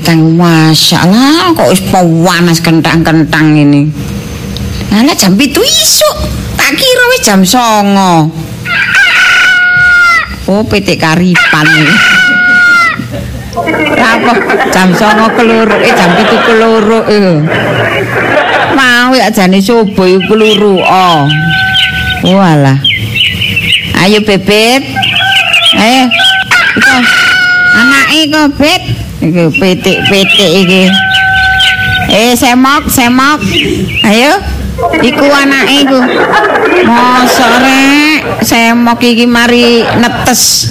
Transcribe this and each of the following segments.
tang masyaallah kok wis panas kentang-kentang ini. Ala jam 7 isuk. Tak kira wis jam 09.00. Oh, PT Karipan. Apa jam 09.00 keluru eh jam 7 keluru eh. Mau ya jane subuh keluru. Oh. Walah. Ayo bebet. Iko. Anake kok, Bet. Iki pitik-pitik iki. Eh, semok, semok. Ayo. Iku anake iku. Mosok rek, semok iki mari netes.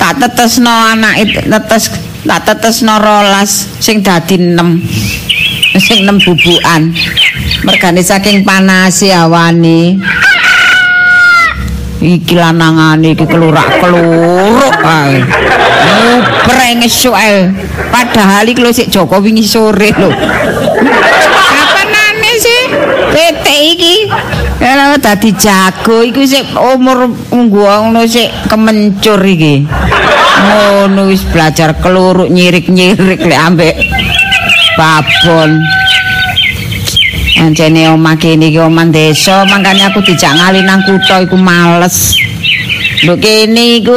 Tak tetesno anake netes, tak tetesno rolas sing dadi 6. Sing 6 bubukan. Mergane saking panase awane. iki lanangane iki kelurak-keluruk. Esuk ae. Padahal iki lho sik Joko wingi sore lho. Kapanane sih PT iki? Ya dadi jago iku sik umur nggo ngono sik kemencur iki. Ngono wis belajar keluruk nyirik-nyirik lek ambek babon. Anjene omah kene iki omah desa, mangkane aku dijak ngali nang kutha iku males. Lho kene iku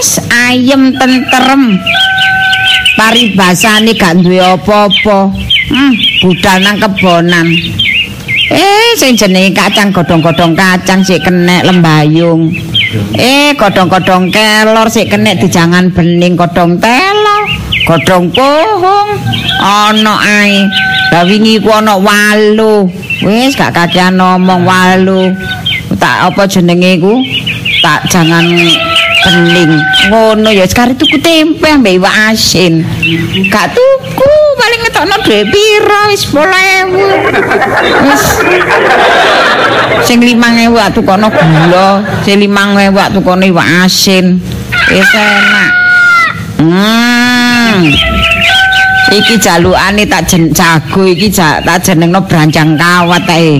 wis ayem tentrem. Paribasane gak duwe apa-apa. Hmm, budal nang kebonan. Eh, sing jenenge kacang godhong-godhong kacang sik kenek lembayung. Eh, godhong-godhong kelor sik kenek dijangan bening godhong telo, godhong pohong. Ana ae. Lah wingi ku ana walu. Wis gak kakean ngomong walu. Tak apa jenenge iku? Tak jangan bening. Ngono ya sekarang tuku tempe ambek iwak asin. Gak tuku, paling ngetokno dhuwit pira wis 10000. Wis sing 5000 tak tukono gula, sing 5000 tak tukono iwak asin. Wis enak. Hmm. Iki jalukane tak jen jago iki ja, tak jenengno branjang kawat ae.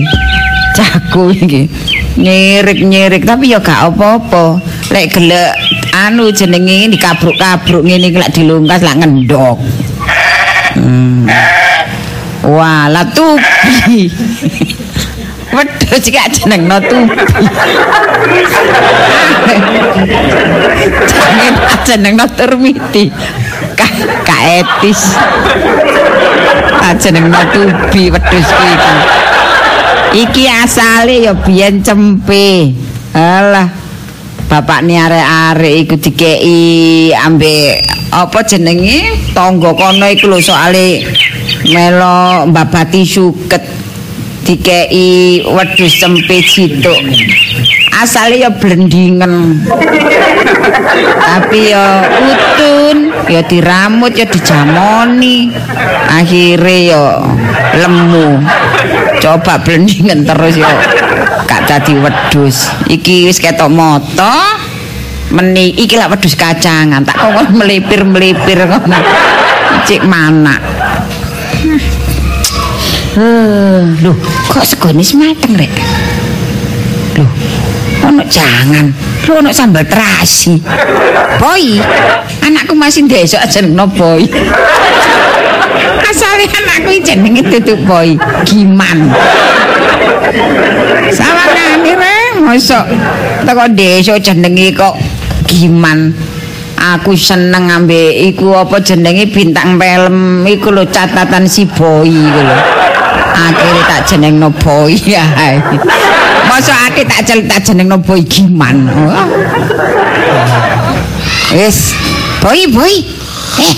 Jago iki. Nyirik-nyirik tapi ya gak apa-apa. Lek gelek anu jenenge dikabruk-kabruk ngene iki lek dilungkas lak ngendok. Hmm. Wah, lah tubi. Wedhus iki jenengno tubi. Jenenge jenengno termiti. Ka, ka etis. Jenengno tubi wedhus iki. Iki asale ya biyen cempe. Alah. Bapakne arek-arek iku dikeki ambek apa jenenge? Tangga kono iku lho soale melo mbabati suket. Dikei wedhus cempe cituk asale ya blendingen tapi ya utun ya diramut ya dijamoni. Akhire ya lemu. Coba blendingen terus ya gak dadi wedhus iki wis ketok moto meni iki lak wedhus kacangan tak kok melipir-melipir ngono cik mana Uh, loh, kok segone mateng rek? Loh, ono jangan. Loh, ono sambal terasi. Boy, anakku masih desa jenengno Boy. Asale anakku jenenge tutuk Boy. Giman. Sawangane rek, mosok teko desa jenenge kok Giman. Aku seneng ambek iku apa jenenge bintang film iku lho catatan si Boy iku lho. akhirnya tak jeneng no boy ya masa akhirnya tak jeneng tak jeneng no boy giman. Wis. Boy boy. Eh.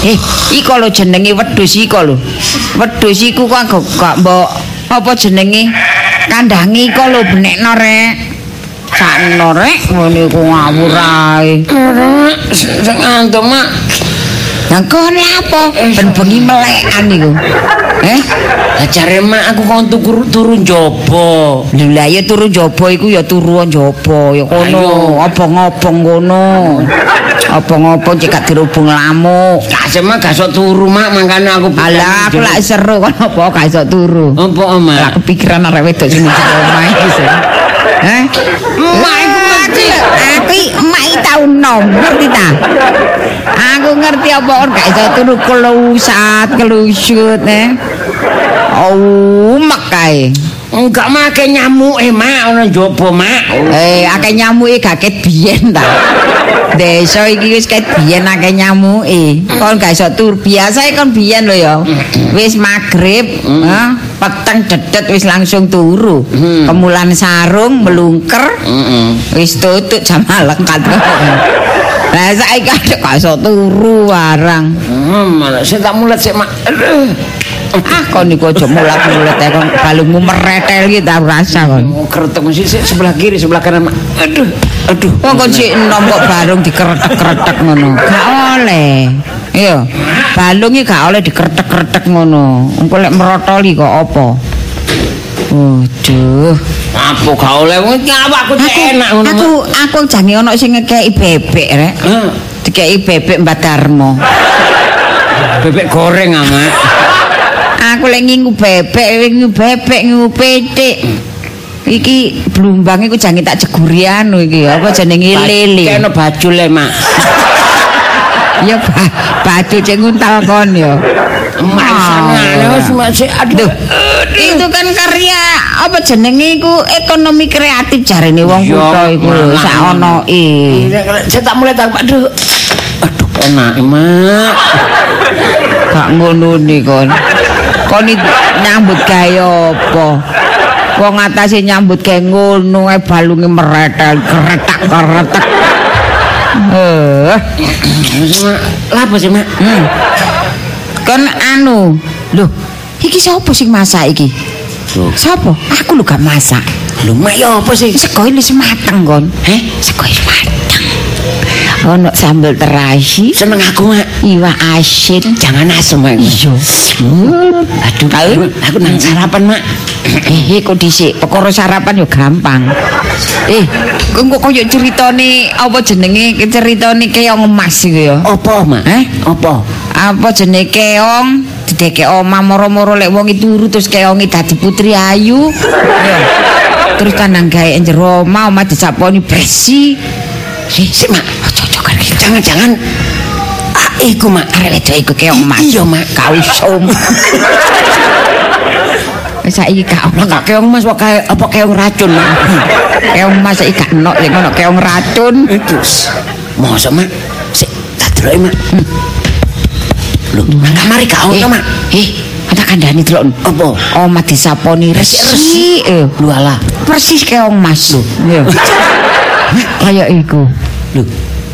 Eh iko lo jenengi wedus iko lo wedus iku kok gak mbok apa jenengi kandangi iko lo benek no rek. Sakno rek. Ngene ku ngawur ae. Sing antuk mak Yang kene apa? Ben bengi melekan iku. Eh, ajare mak aku kon turu turu njaba. Lha ya turu njaba iku ya turu njaba ya kono, obong-obong kono. Obong-obong cek gak dirubung lamuk. Gak semak gak sok turu mak mangkane aku Alah, aku lak seru kon apa gak iso turu. Apa mak? Lah kepikiran arek wedok sing di omah iki. Eh? Mak iku mati. Aku tau nom, ngerti ta? Aku ngerti apa kon gak iso turu kelusat, kelusut eh. Oh, makai. Enggak make nyamuk eh mak ana njaba mak. Eh, akeh nyamuke gak ket biyen ta. Desa iki wis ket biyen akeh nyamuke. Kon gak iso tur biasa kon biyen lho ya. Wis magrib, ha, peteng dedet wis langsung turu. Kemulan sarung melungker, Heeh. wis tutut jam lekat. Lah saiki gak iso turu warang. Hmm, sing tak mulet sik mak. Ah, kon niku aja mulat-mulat ae kon balungmu meretel iki ta rasa kon. Keretek sih sik sebelah kiri sebelah kanan. Aduh. Aduh. Wong kon sik enom kok balung dikeretek-keretek ngono. Gak oleh. Iya. Balung iki gak oleh dikeretek-keretek ngono. Engko lek merotoli kok apa? Waduh. Apa gak oleh wong iki awakku enak ngono. aku aku jange ono sing ngekeki bebek rek. Hah, Dikeki bebek Mbak Darmo. bebek goreng ah mak. Aku lek ngingu bebek, ngingu bebek, ngingu petik. Iki blumbang iku jange tak jeguri anu iki apa jenenge lele. Kene baju le mak. Ya ba baju cek nguntal kon ya. Mak sanane wis mak sik aduh. Duh, itu kan karya apa jenenge iku ekonomi kreatif jarene wong Iya, kutha iku lho sak ono e. Saya tak mulai tak aduh. Aduh enak mak. Gak ngono ni kon. Kon nyambut gawe apa? Wong atase nyambut gawe ngono ae balunge meretel keretak-keretak. Eh, mak. Lapa sih mak? hmm. Kon anu, lho, iki sapa sing masak iki? Sapa? Aku lho gak masak. Lho mak ya apa sih? Sego wis mateng kon. Heh, Sego wis mateng. Ono sambel terasi, seneng aku mak. iwak asin. Jangan asem mak. Iya. Aduh, aku, aku nang sarapan mak. Eh, eh, kok dhisik, perkara sarapan yo gampang. Eh, kok kok koyo ceritane apa jenenge ceritane keong emas iku ya. Apa mak? Eh? Apa? Apa jenenge keong dideke oma moro-moro lek wong turu terus keonge dadi putri ayu. Ya. Terus tanang gawe jero oma oma dicaponi bersih. Si, si mak. Jangan-jangan ah, iku mak. Arek wedok iku keong emas. Iya mak. Kausum. Wis saiki gak ono gak keong mas kok kayak apa keong racun mak. keong emas saiki gak ono lek ono keong racun. Itu. Mosok mak. Si, tak deloki mak. Lho, nang kamari gak ono mak. Eh, ada kandhani delok. Apa? Oma disaponi resik. Eh, Lu alah. persis keong emas lho. Iya. Kayak iku. Lho,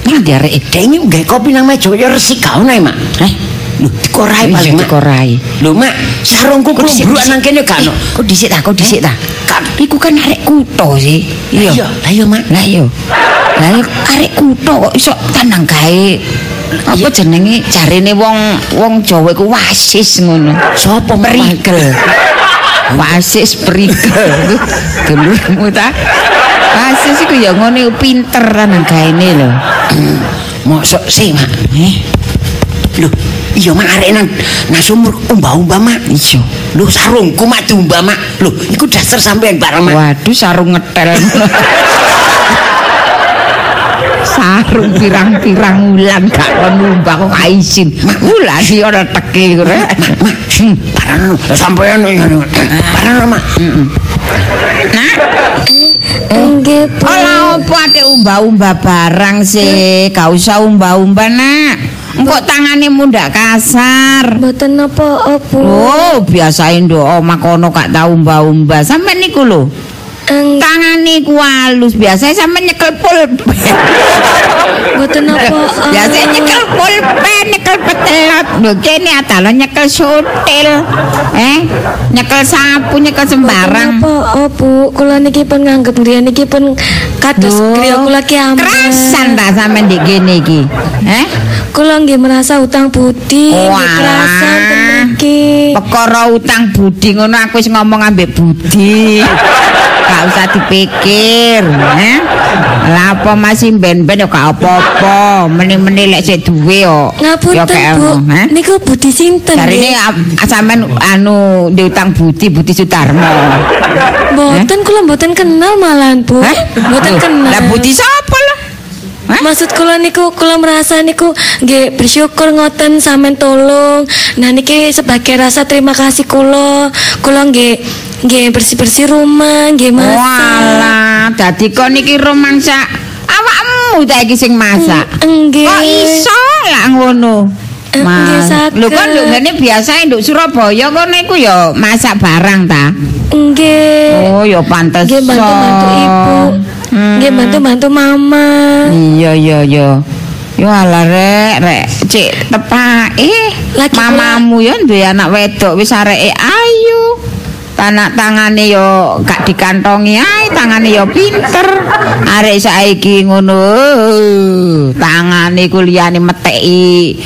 Nang diarek Dek ini nggae kopi nang meja ya resik gak ono mak. Eh, Lho, dikorai iya paling mak. dikorai. Lho, mak, sarungku dhisik. nang kene gak ono. Kok dhisik ta, kok dhisik ta? Iku kan arek kutho sih. Iya, lah iya, mak. Lah iya. Lah arek kutho kok iso tanang gawe apa jenenge jarene wong wong Jawa iku wasis ngono. Sopo mak? Prigel. Wasis prigel. Dulurmu ta? Wasis iku ya iku pinter nang gaene lho. Mosok sih, mak. Eh, Lho, iya mak arek nang nang sumur umbah-umbah mak. iya. Lho sarungku mak diumbah mak. Lho, iku dasar sampean bareng mak. Waduh sarung ngetel. Sarung pirang-pirang wulan gak penumbak kok gak izin. Wulan iki ora teke rek. Mak, barang sampean ngono. Barang mak. Nah, Nggih. Ola apa ate umbah-umbah barang sih? Gak usah umbah-umbah, Nak. Engkok tangane mundak kasar. Mboten napa Bu. Oh, biasain do omah kono gak tau umbah-umbah. Sampe niku lho. Eng- Tangane ku halus, biasanya sampe nyekel pulpen. Mboten napa Biasanya nyekel pulpen, nyekel petelot. Lho kene atalo nyekel sutil. Eh, nyekel sapu, nyekel sembarang. Apa Bu? Kula niki pun nganggep griya niki pun kados griya kula ki aman. Kerasan ta sampean ndek kene iki. Eh? Kula nggih merasa utang budi, Walah. kerasan ten mriki. Perkara utang budi ngono aku wis ngomong ambek budi. Gak usah dipikir, eh? Lah apa masih ben-ben ya gak apa-apa. Meni-meni lek sik duwe yo. Kayak Bu. ngono, eh? Niku budi sinten? Dari nggih? sampean anu di utang budi Budi Sutarmo. Mboten kula mboten kenal malahan Bu. Mboten kenal. Lah budi sapa? Hah? Maksud kula niku kula merasa niku nggih bersyukur ngoten sampean tolong. Nah niki sebagai rasa terima kasih kula, kula nggih nggih bersih-bersih rumah, nggih masak. Walah, dadi kok niki romansa awakmu ta iki sing masak. Nggih. Kok iso lah ngono? Eh, saged. Lho kan lho ngene biasa nduk Surabaya kono iku ya masak barang ta. Nggih. Oh, ya pantes. Nggih bantu-bantu ibu. Hmm. Nggih bantu-bantu mama. Iya iya iya. Yo ala rek, rek cek tepake. Lagi Mamamu yo duwe anak wedok wis areke ayu. Tanak tangane yo gak dikantongi ae, tangane yo pinter. Arek saiki ngono. eh, Tangane kuliyane meteki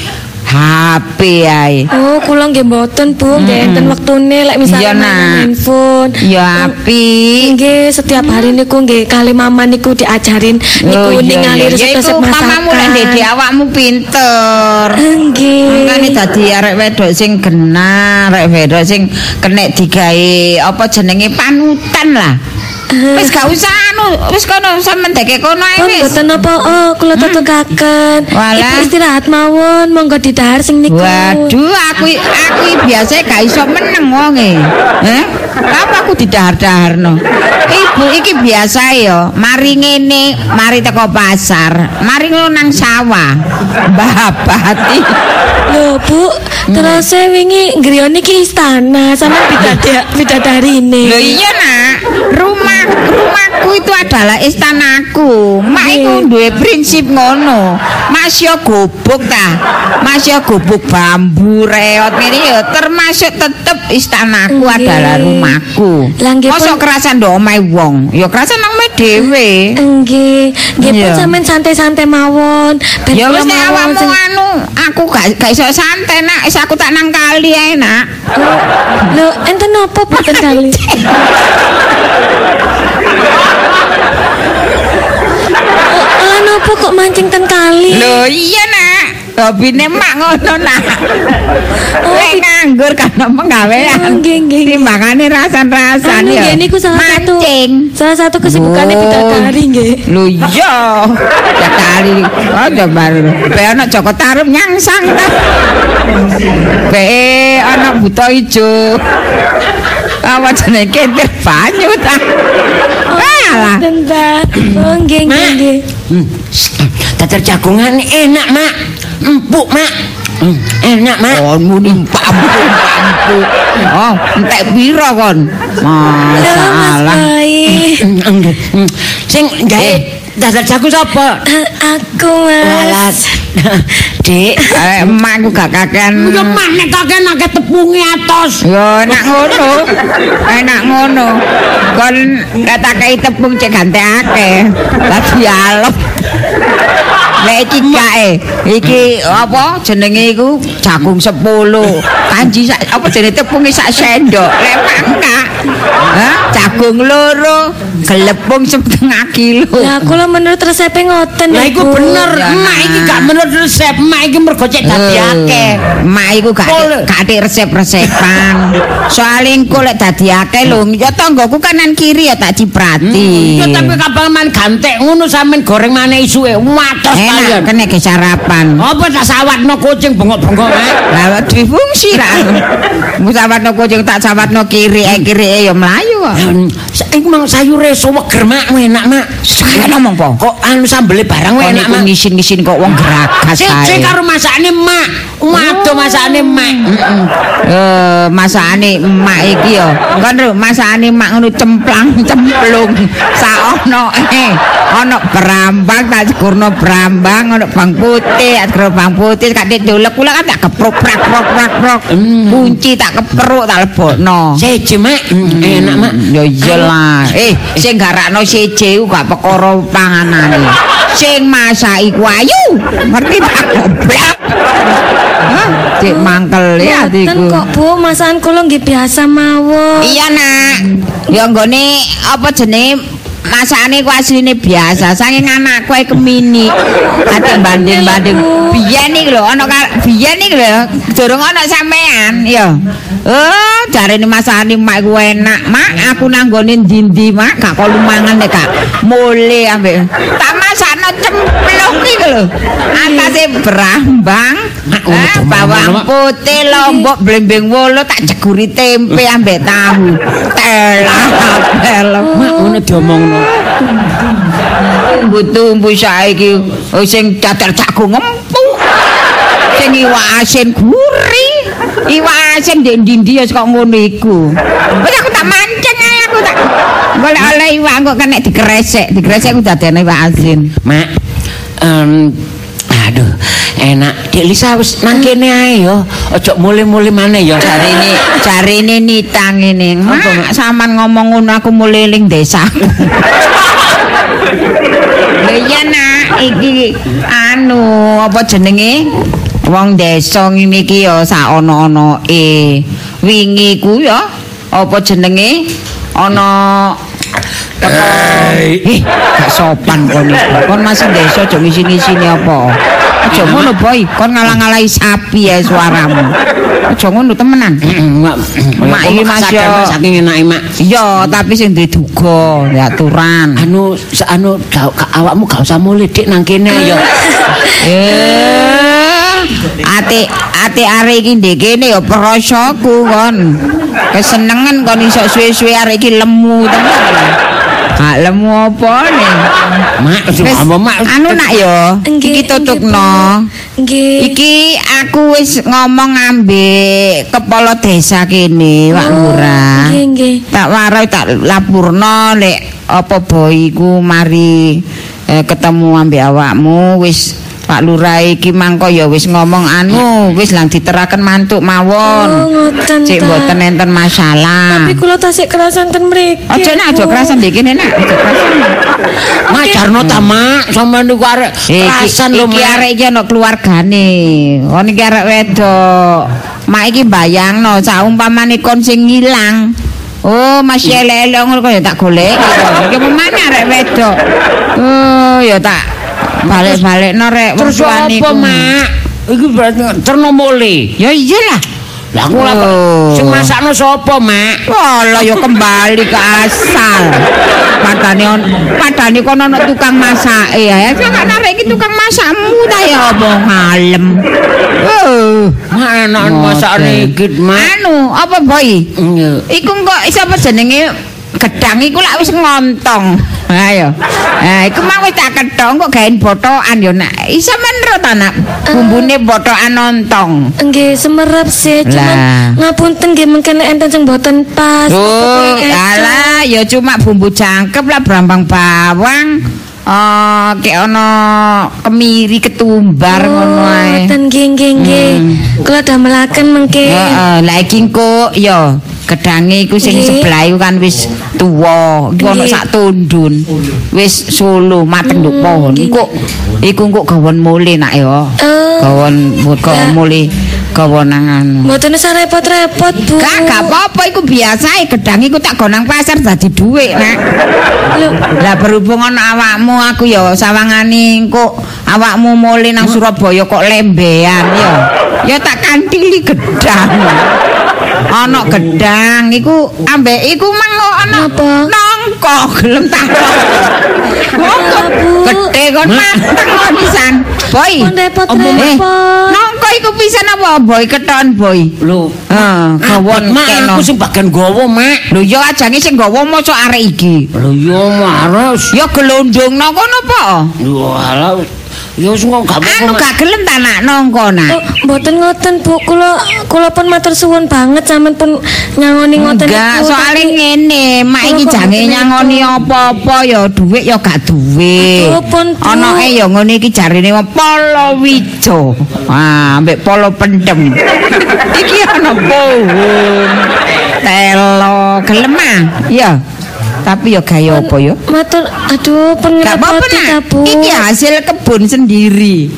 HP ae. Oh, kula nggih mboten, Bu. Nggih enten wektune lek misalnya Nak. main handphone. Ya apik. Nggih, setiap hari niku nggih kali mama niku diajarin niku Oh, ningali iya. Ya resep-resep iku masakan. mamamu lek ndek awakmu pinter. Nggih. Makane dadi arek wedok sing genah, arek wedok sing kenek digawe apa jenenge panutan lah. Wis gak usah anu, wis kono sampean deke kono ae wis. mboten apa oh kula. Walah. Ibu istirahat mawon, monggo didahar sing niku. Waduh, aku aku biasa gak iso meneng wonge. Heh? Apa aku didahar-daharno? Ibu iki biasa ya, mari ngene, mari teko pasar, mari nang sawah. Mbah-bati. Lho, Bu, terus saya wingi ngriyo niki istana sama bidadari bidadarine. Lho iya nak, rumah rumahku itu adalah istanaku. Mak iku duwe prinsip ngono. Mas yo gobok ta. Mas yo gobok bambu reot ngene ya termasuk tetep istanaku Nggih. adalah rumahku. Mosok pun- kerasan ndok omahe wong, ya kerasan nang dhewe. Nggih, nggih pun Iya. sampean santai-santai mawon. Ben Ya kula wis nek mawon awakmu anu, aku gak gak iso santai nak, wis aku tak nang kali ae nak. Lho, enten napa boten kali? Lah napa kok mancing ten kali? Lho iya nak. Hobine mak ngono nak. Oh, Lek nganggur kan penggawean. Nggih, nggih. Timbangane rasan-rasan ya. nggih niku salah satu Mancing. salah satu kesibukannya Oh. bidadari nggih. Lho iya. Ya kali Oh coba Be ana Joko Tarub nyangsang ta. Be ana buta ijo Apa jenenge kentir banyu ta Alah Den Mbak. Oh nggih nggih Mak. nggih. Hmm. Jagungan enak, Mak. Empuk, Mak. Hmm, enak, Mak. Oh, muni pampu-pampu. Oh, entek pira kon? Masalah. Hmm. Sing gawe tatar jagung sapa? Eh, Aku. Mas. Dik. Eh, emak ku gak kakean. Ya mak nek kakek akeh tepunge atos. Yo enak ngono. Enak ngono. Kon katakei tepung cek gantekake. Dadi alep. Nek iki kae, iki apa jenenge iku jagung 10. Kanji sak apa jenenge tepunge sak sendok. Lek. Hah? Jagung loro, gelepung setengah kilo. Ya kula menurut resepnya ngoten Lah iku bener, Ya, mak iki gak menurut resep, mak iki mergo cek dadi akeh. Mak iku gak gak resep-resepan. Soale engko lek dadi akeh lho, ya tanggoku kanan kiri ya tak ciprati. Ya tapi kapan man gantek ngono sampean goreng maneh isuke. Watos kalian. kena ke sarapan. Apa tak sawatno kucing bengok-bengok eh? Lah difungsi lah. Musawatno kucing tak sawatno kiri eh kiri eh ya mlayu kok. Saiki mang sayure seweger mak enak mak. Saya ngomong po. Kok anu sambele barang enak mak. ngisin-ngisin kok wong geragas Sik ae. karo masakane mak. Waduh masakane mak. Eh masakane emak iki ya. Kan lho masakane emak ngono cemplang cemplung. Saono eh ana brambang tak jekurno brambang ana bang putih, jekur bang putih kate dolek kula kan tak keprok prak prok prak prok. Kunci tak kepruk tak lebokno. Seje mak. Hmm, Enak mak. Ya iyalah. Eh, sing garakno siji ku gak perkara panganane. Sing masak iku ayu. Ngerti tak goblok. Cek mangkel ya atiku. kok Bu, masakan kula nggih biasa mawon. Iya nak, ya nggone apa jenenge masakane ku asline biasa, saking anakku ae kemini. Ate banding-banding biyen iki lho ana biyen iki lho durung ana sampean ya. Oh, jarene masakane mak ku enak. Mak, aku nang nggone ndi-ndi mak gak kok lumangan nek gak mule ambek. Tak masakno cemplung iki lho. Atase brambang, ngono eh, bawang putih, lombok, blembing wolo tak jeguri tempe ambek tahu. Telah, telah. Mak ngono Tumbu-tumbu saiki oh, sing datar jagung empuk. Sing iwak asin gurih. Iwak asin ndek ndi-ndi ya kok ngono iku. Wis aku tak mancing ae aku tak golek oleh iwak kok kena digresek, digresek aku dadene iwak asin. Mak, aduh, enak. Dek Lisa wis nang kene ae yo. Ojo mulai-mulai maneh yo. Jarine jarine nitang ini. Mak sampean ngomong ngono aku mulai eling desaku. Lha iya nak, iki anu apa jenenge? Wong desa ngene iki ya sak ana-anake. Wingi ku ya apa jenenge? Ana gak sopan kon iki. Kon masih desa aja ngisi-ngisini apa. Aja ngono, Boy. Kon ngalang-alahi sapi ya suaramu. Aja ngono temenan. Mak, iki Mas, yo. saking enake mak. Iya, tapi sing duwe duga, ya aturan. Anu, anu awakmu gak usah mulai dik nang kene yo. Eh, ati ati arek iki ndek kene ya prasaku kon. Kesenengan kon iso suwe-suwe arek iki lemu tenan. Gak lemu apa nih? Mak, apa mak? anu nak yo, iki tutukno. Nggih. Iki aku wis ngomong ambek kepala desa kene, Pak Lurah. Nggih, nggih. tak warai tak lapurno lek apa boy iku mari eh, ketemu ambek awakmu wis Pak Lurah iki mangko ya wis ngomong anu wis lang diteraken mantuk Oh, mawon ngoten. cek mboten enten masalah. Tapi kula tasik kerasan ten mriki. aja nak aja kerasan kene nak aja kerasan. Mak jarno ta mak, sampean niku arek iki kerasan lho iki arek iki ana keluargane. Kon iki arek wedok. Mak iki bayangno saumpamane kon sing ngilang. Oh, masih elek-elek ngono kok ya tak golek. Iki pemane arek wedok. Oh, ya tak balik-balikno rek wong Terus apa mak? Iki berarti terno mule. Ya iyalah. Lah aku lapar. Oh. Sing masakno sapa mak? Walah ya kembali ke asal. Padane on, padane kono ana tukang masake ya. Saya gak narik iki tukang masakmu ta ya apa ngalem. Oh. Mak enak masakne iki mak. Anu, apa boy? Iku kok sapa jenenge gedang iku lak wis ngontong. Ayo. Nah, iku mau wis tak ketong kok gaen botokan yo nak. Isa menro ta nak bumbune botokan nontong. Nggih, semerap sih, cuman ngapunten nggih mungkin enten sing boten pas. Oh, alah ya cuma bumbu jangkep lah brambang bawang. Oh, kayak ono kemiri ketumbar ngono ae. Ngoten nggih nggih nggih. Kula damelaken mengke. Heeh, lah iki engko ya gedange iku sing sebelah iku kan wis tuwa. Iku Nggih. sak tundun. Wis solo mateng nduk pohon. Engko iku engko gawon mule nak ya. Eh, Gawon gawon mule gawon nang anu. mboten usah repot-repot, Bu. Gak gak apa-apa iku biasa gedang iku tak gonang pasar dadi dhuwit nak. Lah berhubung ana awakmu aku ya sawangane engko awakmu mule nang Surabaya kok lembean ya. Ya tak kantili gedang. Ana gedang iku ambek iku mang ana Apa? nongko gelem tak. Nongko gede kon mateng kok pisan. Boy. Repot-repot. Eh, Nongko iku pisan apa boy keton boy. Lho, Heeh, gawon mak aku sing bagian gowo mak. Lho ya ajange sing gawa mosok arek iki. Lho yo maros. Ya gelondongno kono apa? Yo alah. Yo sing kok gak apa-apa Anu gak gelem ta nak nongko nak. Oh, mboten ngoten, Bu. Kula kula pun matur suwun banget sampean pun nyangoni ngoten Enggak, niku, soalnya tapi- ngene, mak iki jange nyangoni apa-apa ya duit ya gak duwe. Aduh. Anake ya ngene iki jarine polo wijo. Ah, ambek polo pendem. iki ana pohon. Telo gelem ah. Iya. Tapi ya gaya apa ya? Matur, aduh, pun Gak apa-apa ngerepoti ta, nak. Bu. Iki hasil kebun sendiri.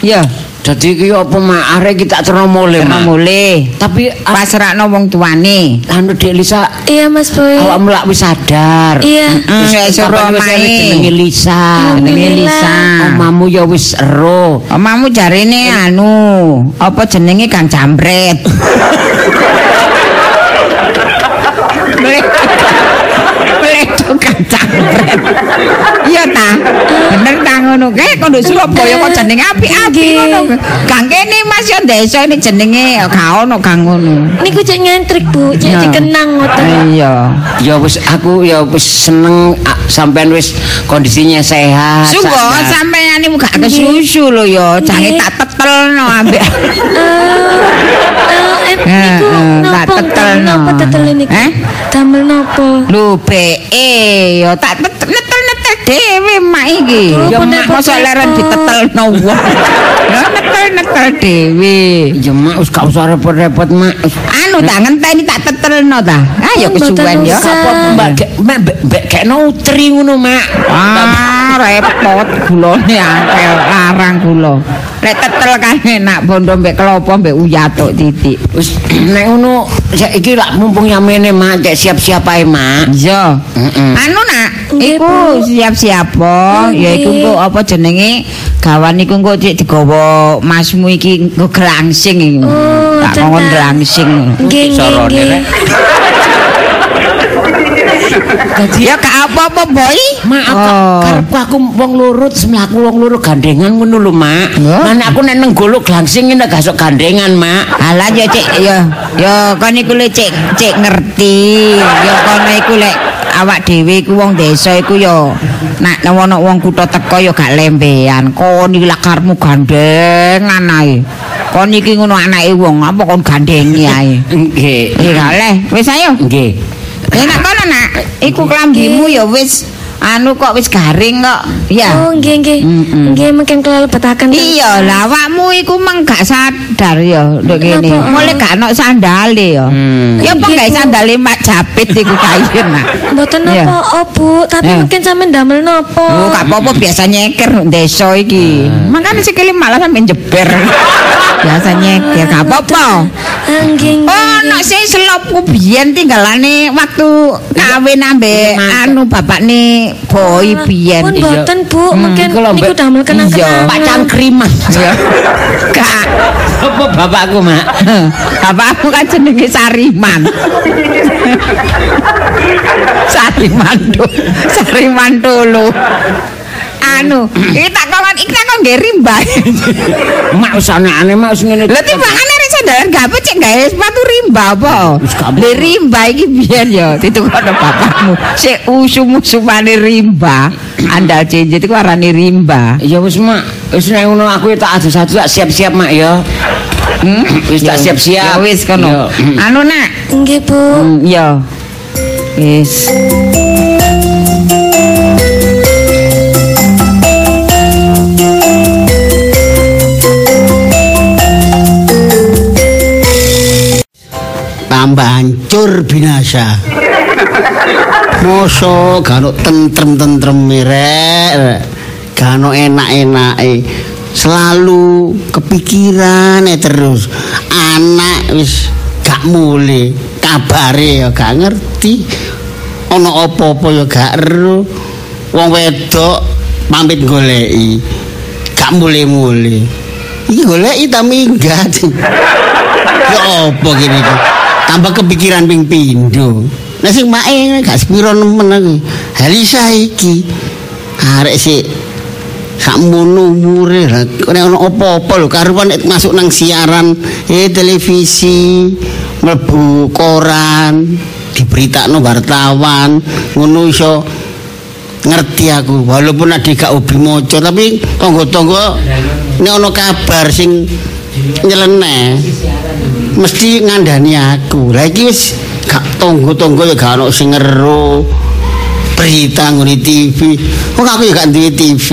Ya, Dadi iki apa mak arek iki tak terno mule kena mak. mulai. Tapi Pasrahno wong tuane. anu Dek Lisa Iya, Mas Boy. awakmu lak wis sadar. Iya. Mm, Wis suruh omahe. enek jenenge Lisa. Jenenge Lisa. Omamu ya wis ero. Omamu jarine anu, apa jenenge Kang Jambret. Aduh kacang. Iya ta. Bener ta ngono kae kok nduk Surabaya kok jenenge apik-apik Nggih. ngono. Kang kene Mas yo desa ini jenenge gak ono kang ngono. Niku cek nyentrik Bu, cek dikenang ngoten. Iya. Ya wis aku ya wis seneng sampean wis kondisinya sehat. Sungguh sadar. sampeyan iku gak kesusu lho ya, jange tak tetelno ambek. Eh, eh, Eh, niku eh, napa napa tetel niku? Eh? Damel napa? Lho beke ya tak netel-netel dhewe mak iki. Ya mak mosok leren ditetelno wong. Ya netel-netel dhewe. Ya mak wis gak usah repot-repot mak. Anu tak ngenteni tak tetelno ta. Ah ya kesuwen ya. Apa mbak mbak mbak- gek nutri ngono mak. Ah, repot gulane angel larang gula. Lek tetel kan enak bondo mbek klopo mbek uyatuk titik. Wis nek ngono saiki lak mumpung yamene mak siap-siap ae mak. Iya. Anu nak, iku Bu. Siap-siap apa? Nggih. Ya iku engko apa jenenge? Gawan iku engko cek digawa masmu iki engko grangsing iki. Oh, tak cetak. ngomong grangsing. Nggih, nggih, Sorone. Rek. Ya gak apa-apa, Boy. Mak aku Oh. karepku aku wong loro terus mlaku wong loro gandengan ngono lho mak. Nek aku nek nang golok glangsing ngene gak sok gandengan mak. Alah ya cek ya ya kon iku lek cek cek ngerti. Ya kono iku lek awak dhewe iku wong desa iku ya nek ono wong kutha teko ya gak lembean. Kon iki lak karepmu gandengan ae. Kon iki ngono anake wong apa kon gandengi ae. Nggih. Leh, wis ayo. Nggih. Eh nak kono nak, iku klambimu ya wis anu kok wis garing kok. Ya. Oh, nggih, nggih. Nggih, mungkin kelebetaken. Iya lah awakmu iku meng gak sadar ya nduk kene. Mulai gak ono sandale ya. Hmm. Ya apa gak sandale mak japit iku kayen nak. Mboten napa, oh Bu, tapi mungkin sampean damel napa? Oh, gak apa-apa biasa nyeker desa iki. Makane sikile malah sampe jeber. Biasa nyeker gak apa-apa. Ah. Oh, nak sing selopku biyen tinggalane waktu kawin ambek anu bapakne boy biyen. Pun mboten Bu, mungkin kalau niku damel kenang-kenangan. Pak Cangkriman. Ya. Gak. Apa bapakku mak? Bapakku kan jenenge Sariman. Sariman do. Sariman dulu. Anu, iki tak kon iki tak kon nggih rimba. Mak aneh-aneh mak wis ngene. Lah timbangane rek sandalan gawe cek gawe sepatu rimba apa? Gak. Le rimba iki biyen ya ditukono bapakmu. Sik usum-usumane rimba. Andal cincin iku arane rimba. Ya wis mak, wis nek ngono aku tak adus-adus tak siap-siap mak ya. Hmm? Wis tak siap-siap. Ya wis kono. Anu nak, Nggih, Bu. Hmm, ya. Wis. Tambah hancur binasa. Mosok gak tentrem-tentrem rek gak enak-enake. Selalu kepikiran terus. Anak wis gak mule. Kabare ya gak ngerti. Ana apa-apa ya gak ero. Wong wedok pamit goleki. Gak mule-mule. Iki goleki ta minggat. Ya apa gini iki tambah kepikiran ping pindho. Nek sing mae gak sepiro nemen aku Halisa iki arek sik sakmono umure. Lah nek ana apa-apa lho karuan nek masuk nang siaran eh televisi mlebu koran diberitakno wartawan ngono iso ngerti aku. Walaupun adik gak hobi maca tapi tangga-tangga nek ana kabar sing nyeleneh mesti ngandani aku. Lah iki wis gak tangga-tangga ya gak ono sing ngero berita ngene TV kok aku ya gak duwe TV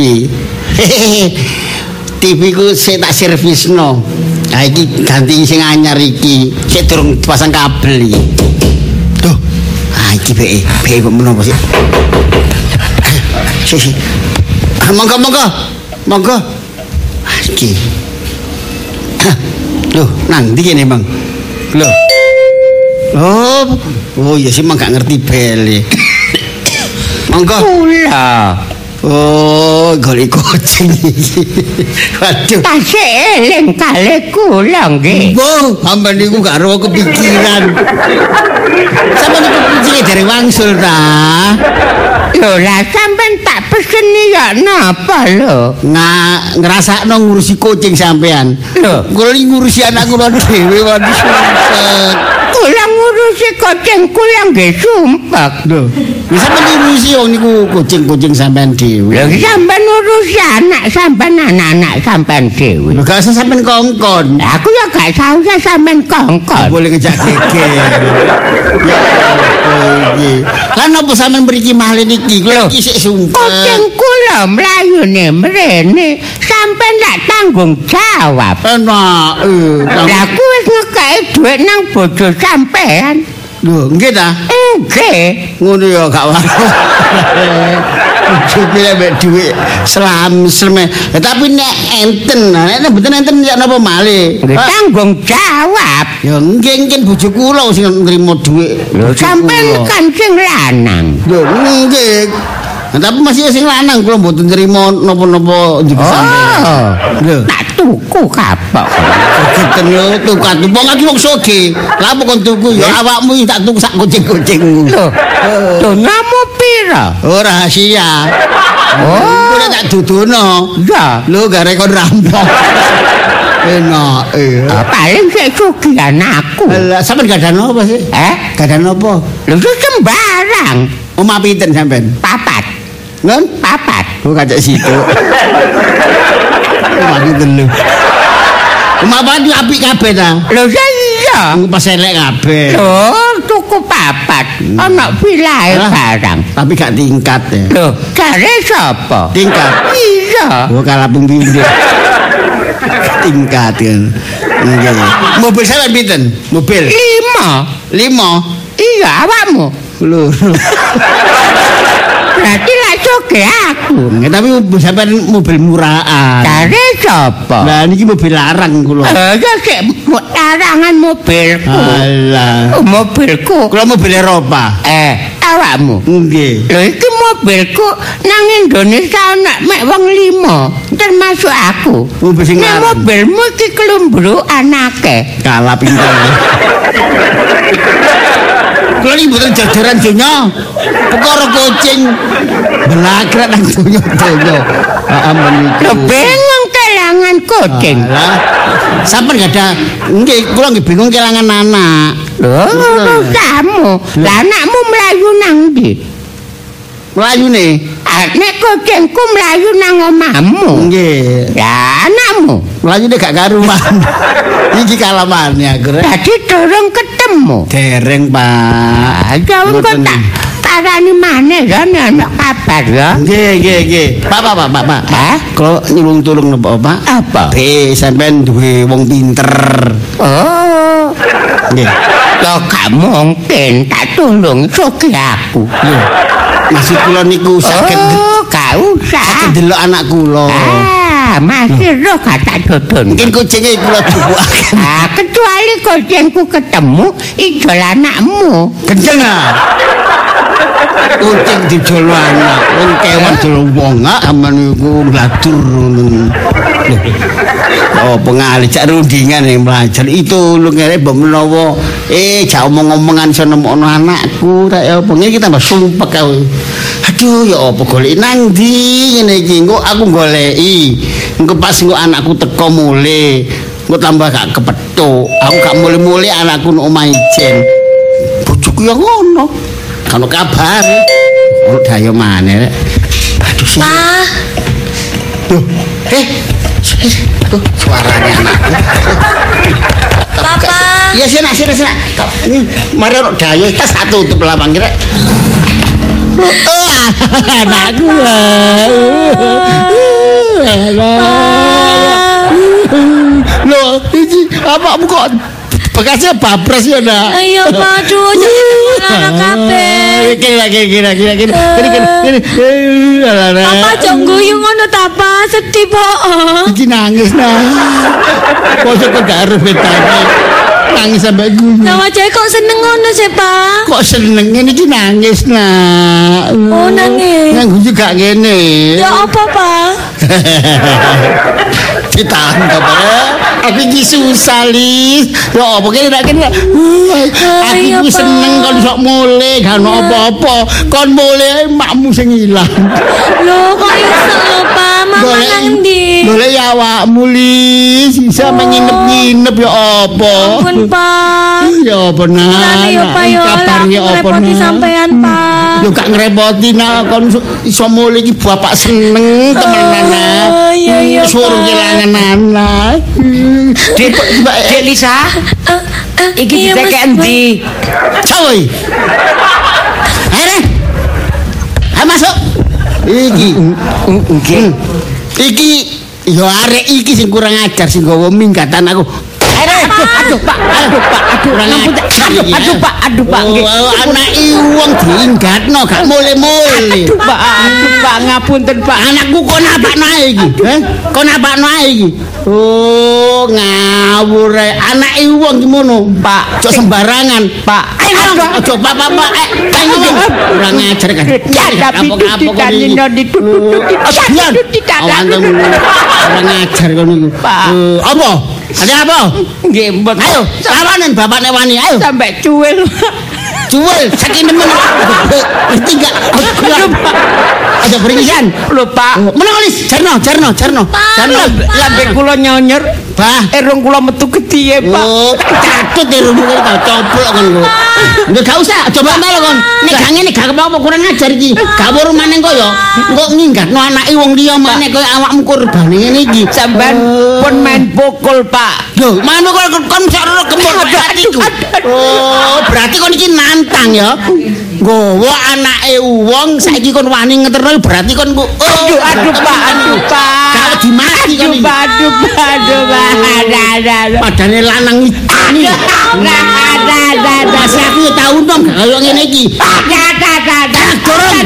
TV ku sik tak servisno. Nah iki ganti sing anyar iki. Sik durung pasang kabel iki. Tuh ah iki be be menapa sih? Si si ah, monggo monggo. Monggo. Ah, iki Loh, nang ndi kene, Bang? Loh. Oh, oh ya sih mang gak ngerti bele. Monggo. Kula. Oh, golek kucing iki. Waduh. Tasih eling kalih kula nggih. Bang, sampean niku gak ro kepikiran. Sampeyan niku kucinge dereng wangsul ta. Lho lah sampean tak peseni ya napa lho? Nga ngrasakno ngurusi kucing sampean. Lho. Kula ngurusi anak kula dhewe waduh ngurusi kucing kula nggih sumpek. Lho, wis sampeyan ngurusi wong niku kucing-kucing sampean dhewe. Lho sampean ngurusi anak sampean anak-anak sampean dhewe. Lho gak usah sampean kongkon. Aku ya gak sausah sampean kongkon. Boleh ngejak geger. Ya? Lan apa sampean mriki malih niki? Kula iki sik sumpek. Kucing kula mlayune mrene sampean tak tanggung jawab. Enak. eh, Lah aku wis ngekeki dhuwit nang bojo sampean. Lho, nggih ta? Nggih. Ngono ya gak waras. Cukup mek dhuwit selam. Ya, tapi nek enten, nek mboten enten ya napa malih? Nggih, Tanggung jawab. Ya nggih nggih bojo kula sing nrimo dhuwit. Bojo Sampean kula. kan sing lanang. Lho nggih. Nah, tapi masih sing lanang kula mboten nrimo napa-napa sampean. Oh. Lho. Tak tuku kapok. Keten yo tukat wong aku wong soge. Lah apa kon tuku ya awakmu tak tuku sak kucing-kucingmu. Lho, donamu pira? Oh rahasia. Oh, nek tak dudono. Ya, Lho gare kon rampok. Enak eh. ah, paling sik sugih anakku. Lah sampean gadan apa sih? Eh, Gadan apa? lho sembarang. Omah pinten sampean? Papat, Ngon? papat. Oh kacak situ. Lho. Omah apa itu apik kabeh ta? Lho ya iya. Pas elek kabeh. Lho, tuku papat. Ana vilae Lah. barang. Tapi gak tingkat ya. Lho, jare sapa? Tingkat. Iya. Oh kalah pembimbing. Tingkat kan. Mobil sampean pinten? Mobil. Lima. Lima. Iya, awakmu. Lho. Berarti sugih aku. Nggih, tapi sampean mobil murahan. Jare sapa? Lah niki mobil larang kula. Eh, sik mo- larangan mobilku. Alah. Oh, mobilku. Kula mobil Eropa. Eh, awakmu. Nggih. Lho iki mobilku nang Indonesia ana mek wong lima, termasuk aku. Mobil sing larang. mobilmu iki kelumbru anake. Kalah pinter. Kula iki mboten jajaran donya. Perkara kucing belakrak nang donya-donya. Heeh meniku. Lho bingung kelangan kucing. Alah. Sampeyan gak ada nggih kula nggih bingung kelangan anak. Lho, kamu. Lah anakmu mlayu nang ndi? Melayune. Ah, Nek kucingku mlayu nang omahmu. Nggih. Lah anakmu. Melayune gak karuan. Iki kalamane aku. Rek. Dadi durung ketemu. Dereng, Pak. Engko Mboten. tak tarani maneh nek ana kabar ya. Nggih, nggih, nggih. Pak, Pak, Pak, Pak, Pak. Hah? Kalau nyulung tulung napa, Pak? Apa? Eh, sampean duwe wong pinter. Oh, Nggih. ya gak mungkin tak tulung sugih aku. Lho. Maksud kula niku saged Oh, gak usah. saged delok anak kula. Ah, masih roh gak tak dodon. Mungkin kucingnya kula dubuaken. Ah, kecuali kucingku ketemu ijol anakmu. Kenceng ah. Kucing dijol anak, wong kewan jol wong aman ngono. Lho. Oh, pengalih cak rundingan yang belajar itu lu ngere mbok menawa eh jak omong-omongan sono nemokno anakku tak ya apa ngene iki tambah sumpek aku. Aduh ya apa golek nang ndi ngene iki engko aku goleki. Engko pas engko anakku teko mule, engko tambah gak kepethuk. Aku gak mule-mule anakku nang omah ijen. Bojoku ya ngono. Kan kabar. Oh dayo maneh rek. Aduh sih. Duh, eh, tuh suaranya anakku. Papa. Iya sini sini sini. Ini mari ono dayo kita satu tutup lapang kira. Anakku. Loh, ini apa kok bekasnya babras ya nak? Ayo, Pa, aduh, jangan anak kabeh. Kira kira kira kira kira kira kira kira. Papa jong guyu ngono ta, Pa? Sedih po. Iki nangis nah. Kok arep betane. Nangis sampai guyu. Nah, wajahnya kok seneng ngono sih, Pa? Kok seneng ini iki nangis nah. Oh, nangis. Nang guyu gak ngene. Ya apa, Pa? ditangkap. eh. Aku iki susah, Lis. Ya apa kene nek kene. Ah, Aku iki Pak. seneng kon sok gak ono apa-apa. Kon mulih makmu sing ilang. Loh, kok iso lho, Pak? Mama nang ndi? Golek ya awakmu. Bisa menginep-nginep ya apa? Ampun, Pak. Ya apa nah? Lane yo, Pak yo. Kabarnya apa ngerepoti nah? sampean, Pak. Yo gak ngrepoti nah kon iso mulih iki bapak seneng temenan nah. Oh, iya, iya, Suruh kelangan anak. Dek, Dek Lisa, Eh, eh, iki ditekek endi? Coy. Ayo. Ayo masuk. Iki. Nggih. Iki yo arek iki sing kurang ajar sing gawa minggatan aku. Aduh, aduh, Pak, aduh, Pak, aduh, aduh, aduh, eh. Pak, aduh, Pak, nggih. Oh, anak wong diinggatno gak mulai-mulai. Aduh, Pak, aduh, Pak, ngapunten, Pak. Anakku kok nabakno ae iki? Heh? Kok nabakno ae iki? Oh, ngawur wong ki ngono, Pak. Cok sembarangan, Pak. Ayo. Ojo Pak, Pak, Pak. Eh, ayo. Kurang ajar kan. Kon iki. dino ditutut Oh, Dian. Oh, antem. Kurang ajar kon iku. Pak. Eh, Apa? Ada apa? Nggih, mboten. Ayo, lawanen bapakne wani. Ayo. sampai cuwil. Jual saking nemen. Ngerti enggak? Ada beringisan. Lho, Pak. Menulis, Jarno, Jarno, Jarno. Jarno. Lambe kula nyonyor. Bah. Erung kula metu getihe, Pak. Oh, catut ya rumu kali tau coplok kok. Udah gak usah, coba melo kon. Nek gak ngene gak apa kurang ajar iki. Gak weruh maneh koyo. Kok nginggatno anake wong liya maneh koyo awakmu korban ngene iki. Sampean pun main pukul, Pak. Maneh kok kon sok ora kembur atiku. Oh, berarti kon iki nantang ya. Gowo anake wong saiki kon wani ngeterno berarti kon ku oh, Aduh, aduh, Pak, aduh, Pak. Gak wedi mati kon Aduh. Pak, aduh, Pak, aduh, Pak. Padane lanang iki. Nah, aduh, aduh, aduh. Masih aku ya tau nom gak kaya ngene iki. Aduh, aduh, aduh, aduh. Dorong.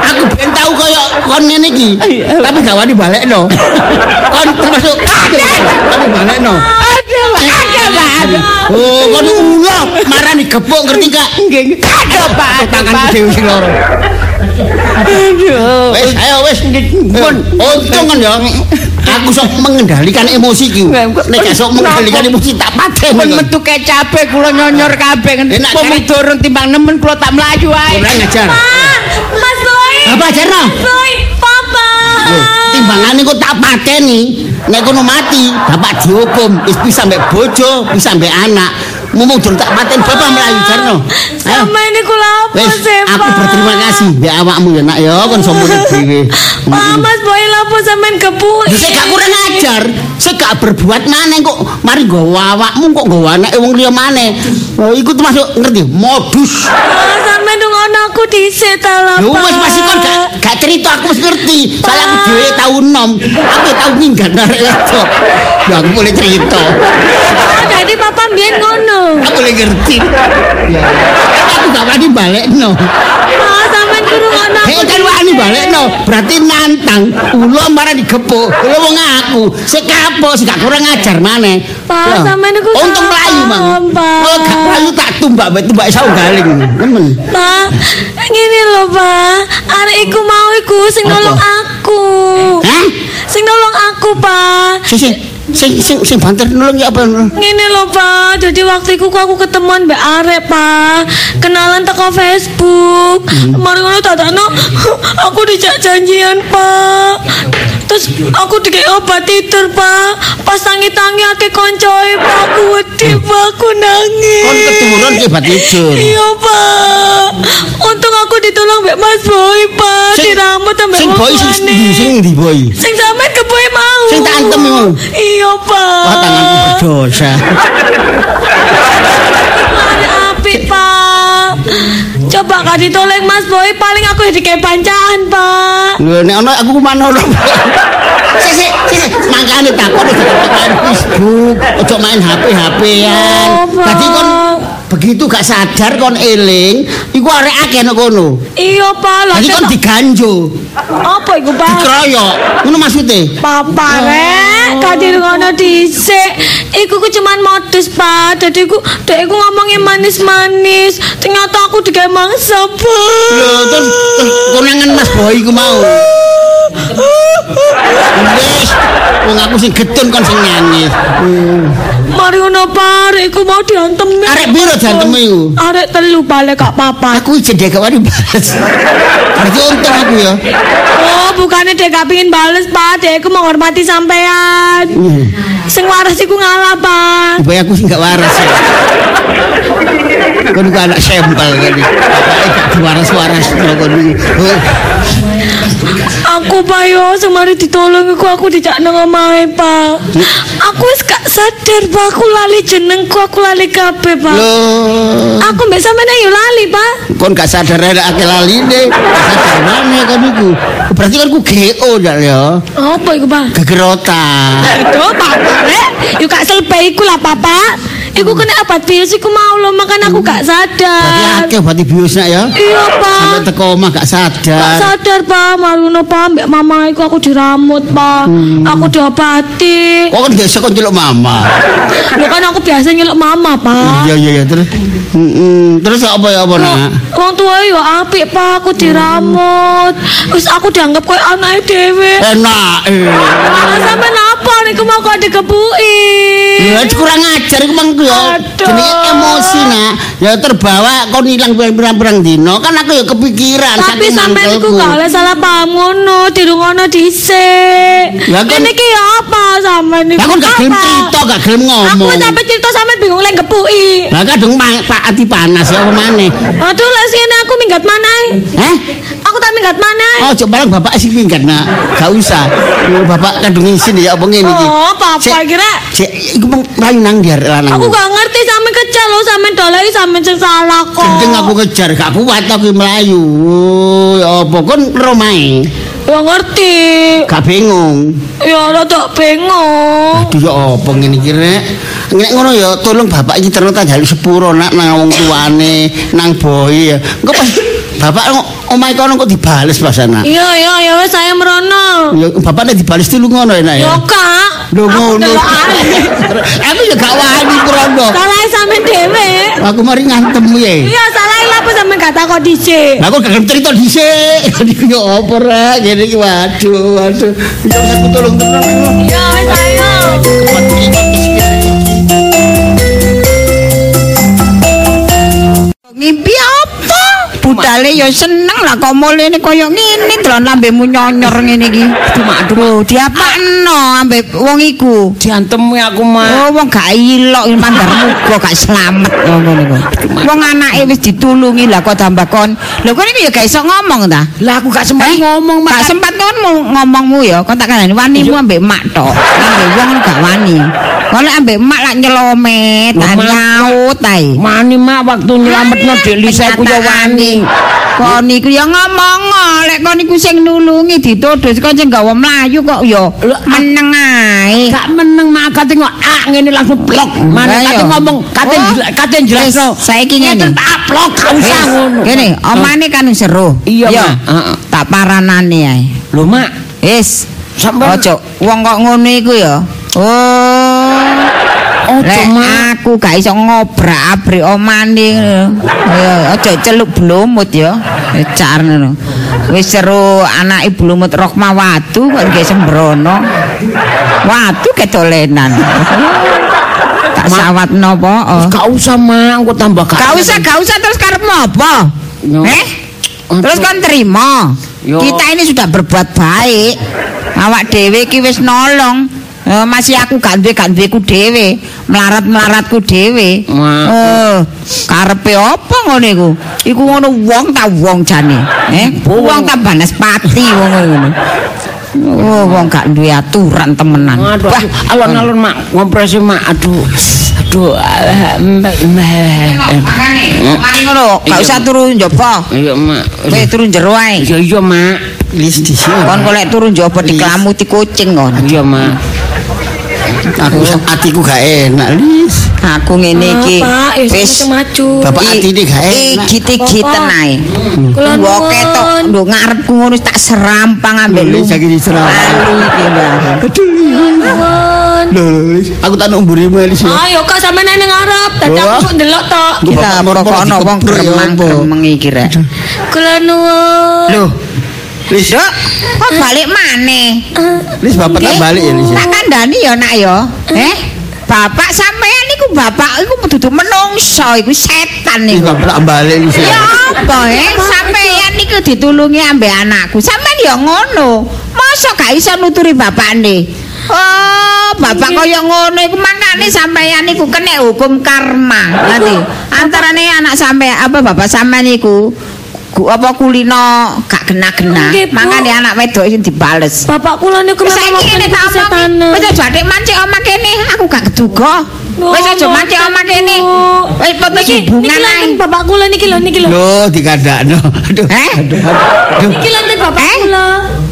Aku ben tau kaya kon ngene iki. Tapi gak wani balekno. Kon termasuk tapi balekno. Aduh, Pak, aduh. Oh, kon ulo marani gepuk ngerti gak? Nggih, nggih. Aduh, Pak, aduh, Tangan Pak. dhewe sing loro. Aduh. Wes, ayo wes. Pun untung kan ya. Aku sok mengendalikan emosi ki. Nek gak sok mengendalikan emosi tak paten. Pun metu kecape kula nyonyor kabeh. Enak, turun timbang nemen kula tak melayu ae. Kurang ngajar. Mas Boy. Apa Jarno? Boy, Papa. Timbangane kok tak pateni. Nek kono mati, bapak dihukum, wis bisa mbek bojo, bisa mbek anak. Mumung durung tak paten bapak melayu Jarno. Ayo. Sama ini kula apa sih, aku berterima kasih mbek awakmu ya nak ya kon sombong dhewe. Mas Boy lapo sampean kepu. Saya gak kurang ajar, saya gak berbuat maneh kok mari nggawa awakmu kok nggawa anake wong liya maneh. Oh, iku termasuk ngerti modus. Ah, ngono aku dhisik ta lho, Yo Pak. wis masih kon gak, gak cerita aku wis ngerti. Soalnya aku dhewe tau nom. Aku tau minggat arek wedok. Ya aku boleh cerita. Oh, jadi papa mbiyen ngono. Aku boleh ngerti. Ya. Aku gak wani balekno. Ah, Hei kan wani balekno, berarti nantang. Ulo marah digepuk. Ulo wong aku, sik kapok, sik gak kurang ajar maneh. Pak, sampean iku untung melayu, Mang. Oh, gak melayu tak tumbak, mbak tumbak isau galing. Nemen. Pak, ngene lho, Pak. Arek iku mau iku sing nolong aku. Hah? Sing nolong aku, Pak. Sing sing sing sing, banter nulung ya apa? Ngene lho, Pak. Jadi waktu iku aku ketemuan mbak Arek, Pak. Kenalan teko Facebook. Mari ngono dadakno aku dijak janjian, Pak. Terus aku dikei obat tidur, Pak. Pas tangi-tangi ake koncoe, Pak. Aku wedi, Pak. Aku nangis. Kon keturun ki bat tidur. Iya, Pak. Untung aku ditolong mbak Mas Boy, Pak. Dirambut sampe sing boy sing sing ndi boy? Sing sampean ke boy mau. Sing tak antem iku. Iya, Pak. Wah tanganku berdosa. Pak. Coba kak ditolong Mas Boy, paling aku dikei pancaan, Pak. Lho nek ana aku kumano lho. Sik sik sik mangkane takon Facebook, ojo main HP-HPan. Oh. Dadi kon begitu gak sadar kon eling, iku arek akeh nang kono. Iya, Pak. Dadi kon diganjo, apa iku, Pak? dikeroyok. Ngono maksude. Papa, Rek. Kadir ngono dhisik. Iku ku cuman modus, Pak. Dadi ku dek iku ngomongnya manis-manis. Ternyata aku digawe mangsa, Pak. Lho, terus konangan Mas Boy iku mau. Wis, wong aku sing getun kon sing nyanyi. Mari ngono, Pak. Arek iku mau diantem. Arek piro diantem iku? Arek telu balik gak apa-apa. Aku jendek gak wani balas. Berarti untung aku ya. Oh, bukannya dia gak pingin bales, Pak. Dia iku menghormati sampean. Sing waras iku ngalah, Pak. Supaya aku sih gak waras ya. Kon iku anak sampel kan. Bapaknya gak diwaras-waras kon. Aku Pak yo semari ditolong iku aku dijak nang omahe, Pak. Aku wis gak sadar, Pak. Aku lali jenengku, aku lali kabeh, Pak. Loh, Aku mbek sampean yo lali, Pak. kon gak sadar ada akeh laline. Gak sadar mana kon iku. Berarti kan ku GO ya ya. Apa iku, Pak? Gegerotan. Aduh, Pak. Eh, yo gak selpe iku lah, Papa. Iku kena obat bius iku mau lo, makan aku gak Berarti sadar. akeh berarti biusnya ya. Iya, Pak. Sampai teko omah gak Gak sadar. sadar pak, maluno pak, mbak mama iku aku diramut pak, aku diobati. Kok kan biasa kon celuk mama. Lu kan aku biasa nyeluk mama pak. Iya iya iya terus. Mm-mm. Terus apa ya apa nak? Wong tua yo apik pak, aku diramut. Terus aku dianggap koyo anake dhewe. Enak. Eh. Sampe napa niku mau kok digebuki. Ya kurang ajar iku mangku ya. Jenenge emosi nak. Ya terbawa kon ilang pirang-pirang dino kan aku ya kepikiran Tapi niku mangkelku. gak oleh salah paham ngono, dirungono dhisik. Lah kan- Ini ki apa sampe niku? Lah kon gak gelem cerita, gak gelem Aku ngomong. sampe cerita sampe bingung lek gebuki. Lah kadung Pak ati panas ya apa maneh? Aduh, lah sini aku minggat mana? Heh? Aku tak minggat mana? Oh, coba barang bapak sing minggat nak. Gak usah. Bapak kadung isin ya apa ngene iki. Oh, Cek- kira Cek iku mlayu nang dia lanang. aku gak ngerti sampe kejar lo sampe dolai sampe sing salah kok. Gendeng aku kejar gak kuat aku melayu. Ya apa kon romae? Ya ngerti. Gak bingung. Ya rada bingung. Aduh ya apa ngene iki rek. Nek ngono ya tolong bapak iki terus tak jalu sepuro nak nang wong tuane, nang boy ya. Engko pas bapak kok omahe kono kok dibales pas anak. Iya iya ya wis saya merono. Ya bapak nek dibales dulu ngono enak ya. Ya kak. Lho Aku ngono. Aku ya gak wani prono. Salah sampe dhewe. Aku mari ngantem ya. Iya salah lah apa sampe gak takon dhisik. Lah kok gak cerita dhisik. Ya apa rek ngene iki waduh waduh. Ya aku tolong terus. Ya wis ayo. Ngimpi apa? Budale ya seneng lah kok mulene kaya ngene delon lambemu nyonyor ngene iki. Aduh, diapakno ambek wong iku? Diantemi aku mah. Oh, wong gak ilok mandar muga gak slamet ngono niku. Wong anake wis ditulungi lah kok tambah kon. Lho kon iki ya gak iso ngomong ta? Lah aku gak sempat Eh, ngomong Gak sempat kon ngomongmu ya, kon tak kandani wanimu ambek mak tok. Ambek wong gak wani. Lek ambek mak lak nyelomet, nyaut ae. Mani mak waktu nyelametno Dek Lisa aku ya wani. Kon niku ya ngomong lek kon niku sing nulungi dituduh kon sing gawa mlayu kok ya ah. meneng ae. Gak meneng mak kate ah ngene langsung blok. Mana kate ngomong kate Oh. kate jelasno. Saiki ngene. Tak blok gak usah ngono. Kene, omane kan seru. Iya, Mak. Heeh. Tak paranane ae. Lho mak, Wis. Sampeyan- Ojo wong kok ngono iku ya. Oh. Mak. aku gak iso ngobrak-abrik omane ngono. Ya aja celuk blumut ya. Ecar ngono. Wis seru anake blumut Rohmawatu kok nggih sembrono. Watu kedolenan. Tak sawatno apa? oh. gak usah mak, aku tambah gak. Gak usah, gak usah terus karepmu apa? Eh? Terus kan terima. Yo. Kita ini sudah berbuat baik. Awak dhewe iki wis nolong. Eh, masih aku gak duwe gak duweku dhewe, melarat-melaratku dhewe. Ma. Eh, karepe apa ngono iku? Iku ngono wong ta wong jane. Eh, wong ta banaspati wong ngono. Oh, wong gak duwe aturan temenan. Aduh, Wah, alon-alon mak, ngompresi mak, aduh, aduh, mbak. Makane ngono, gak usah turu njaba. Iya mak, Kowe turu jero ae. iya iya mak, Lis di sini. Kon golek turu njaba dikelamuti kucing kon. iya mak. Aku atiku gak enak, Lis. Aku ngene iki. Ya Wis maju. Bapak atine gak enak. Igit-igiten Bapak. ae. Kula ketok nduk ngarepku ngono tak serampang ambek Lho, lu. Saiki diserampang. Iki. Nuwun. Lho, Lis, aku tak nuk mburimu, Lis. ya. Ayo kak sampe nang ngarep, dadi aku kok ndelok tok. Kita moro-moro pokono wong apa? gremang-gremeng iki rek. Kula nuwun. Lho, Lis, Dok, kok balik maneh? Lis bapak tak balik ya, Lis. ya. Tak kandhani ya nak ya. Eh? Bapak sampean niku bapak iku dudu menungso iku setan Lis niku. bapak tak balik, Lis. ya. Apa eh sampean niku ditulungi ambek anakku. Sampean ya ngono. Masa gak iso nuturi bapakne? Oh, bapak kaya ngono iku mangkane sampean niku kena hukum karma. Ngerti? Antarane anak sampean apa bapak sampean niku gu apa kulino gak kena-kena. Bu. Mangkane anak wedok iki dibales. Bapak kula niku Wis memang saiki ngene tak omongi. Wis aja adik mancing omah kene, aku gak keduga. Wis aja mancing omah kene. Wis foto hubungan niki ae. bapak kula niki lho, niki lho. Loh, dikandakno. Aduh. Eh? Niki lanting bapak Eh? kula.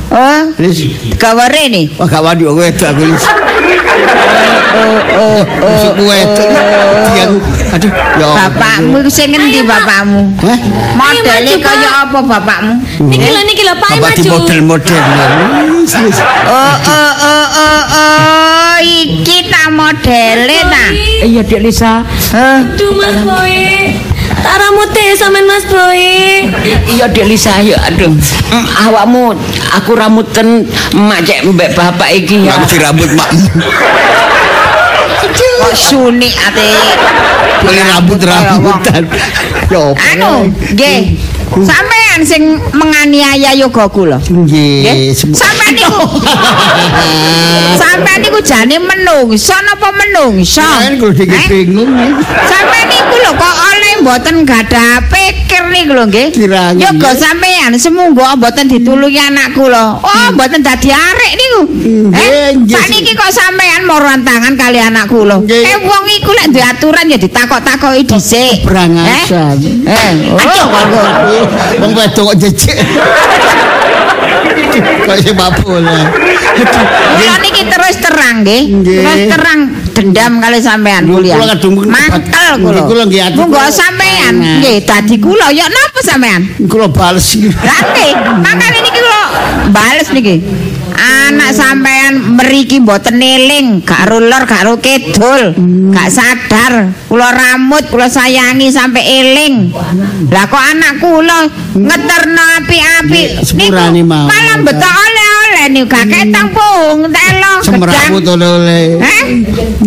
Oh, Lis, gaware nih. wah gak wani wedok aku, Wedok. Aduh, ya Allah. Bapakmu iku sing ngendi bapakmu? Hah? Modele kaya apa bapakmu? Niki lho, niki lho, Pak Bapak di maju. model-model. Lis, Lis. Oh, oh, oh, oh, oh, iki ta modele ta. Iya, Dek Lisa. Heh. Aduh Mas Boy. Tak ramute sampean Mas Boy. Iya, Dek Lisa. Ya, aduh. Mm, awakmu aku ramuten mak cek mbek bapak iki ya. Aku di rambut makmu. Kok sunik ate. Boleh rambut-rambutan. Ya apa? Anu, nggih. Sampean sing menganiaya yoga kula. Nggih, Sampean niku. Sampean niku jane menungso napa menungso? Eh? bingung. Sampeyan niku lho kok oleh mboten gadah pikir niku lho nggih. Yoga ya. sampeyan semunggo mboten ditulungi anakku lho. Oh, mboten dadi arek niku. Eh, nggih. sakniki kok sampeyan moran tangan kali anakku lho. Nggih. Eh wong iku lek duwe aturan ya ditakok-takoki dhisik. Brangasan. Eh, eh oh, kok Wong wedok kok jejek. Kok sing bola. Kula niki terus terang nggih. Terus terang dendam kali sampean kuliah. kula kadung Mantel kula. kula nggih ati Monggo sampean nggih dadi kula ya napa sampean? Kula bales. Lah nggih, makane niki kula bales niki. Anak sampean mriki mboten eling, gak rulur, gak ro kidul, gak sadar. Kula ramut, kula sayangi sampai eling. Lah kok anak kula ngeterno api-api. Sepurane mau. Malah betok oleh-oleh niku gak ketang pohong telo Semrawut oleh-oleh. Eh?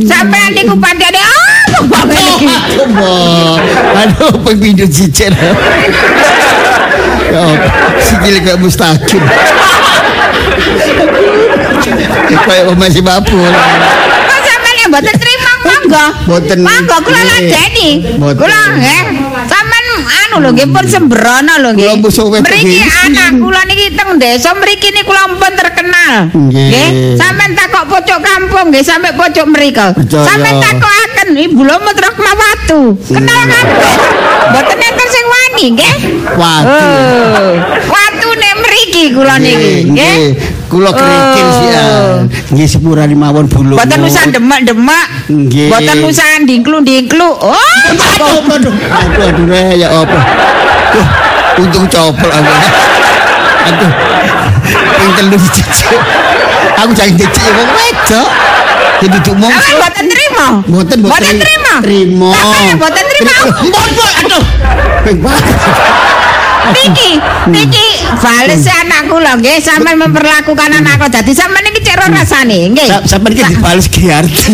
Sampean niku pandene oh, banget iki. Aduh, Mbok. Aduh, pengpindut cicir. Ya, apa? sikil kayak mustaqim. Kayak masih babul. Kok sampean yang mboten trima monggo. Mboten. Monggo kula ladeni. Kula nggih. Sampean anu lho nggih pun sembrono lho nggih. Mriki anak kula niki teng desa mriki niku kula pun terkenal. Nggih. Sampean takok pojok kampung nggih sampe pojok mriko. Percaya. Sampean takokaken Ibu Lomo Rahmawatu. Kenal kabeh. Mboten enten sing wani nggih. Waduh. Oh. Watune mriki kula niki nggih. Kula kerikil sih ya. Nggih sepurane mawon bulu. Boten usah demek-demek. Nggih. Boten usah dingklu-dingklu. Oh, Aduh, aduh, aduh, ya apa? Untung copel aku. Aduh, ping telu dijejek. Aku jangan jejek wong wedok. Jadi duduk Sampeyan mongso. boten mboten. Boten trima. Trima. Sampeyan boten trima. Mboten, aduh. Niki, niki bales anakku lho nggih, sampeyan memperlakukan anakku dadi sampeyan niki cek rasane nggih. Sa- Sampeyan iki dibales Giarti.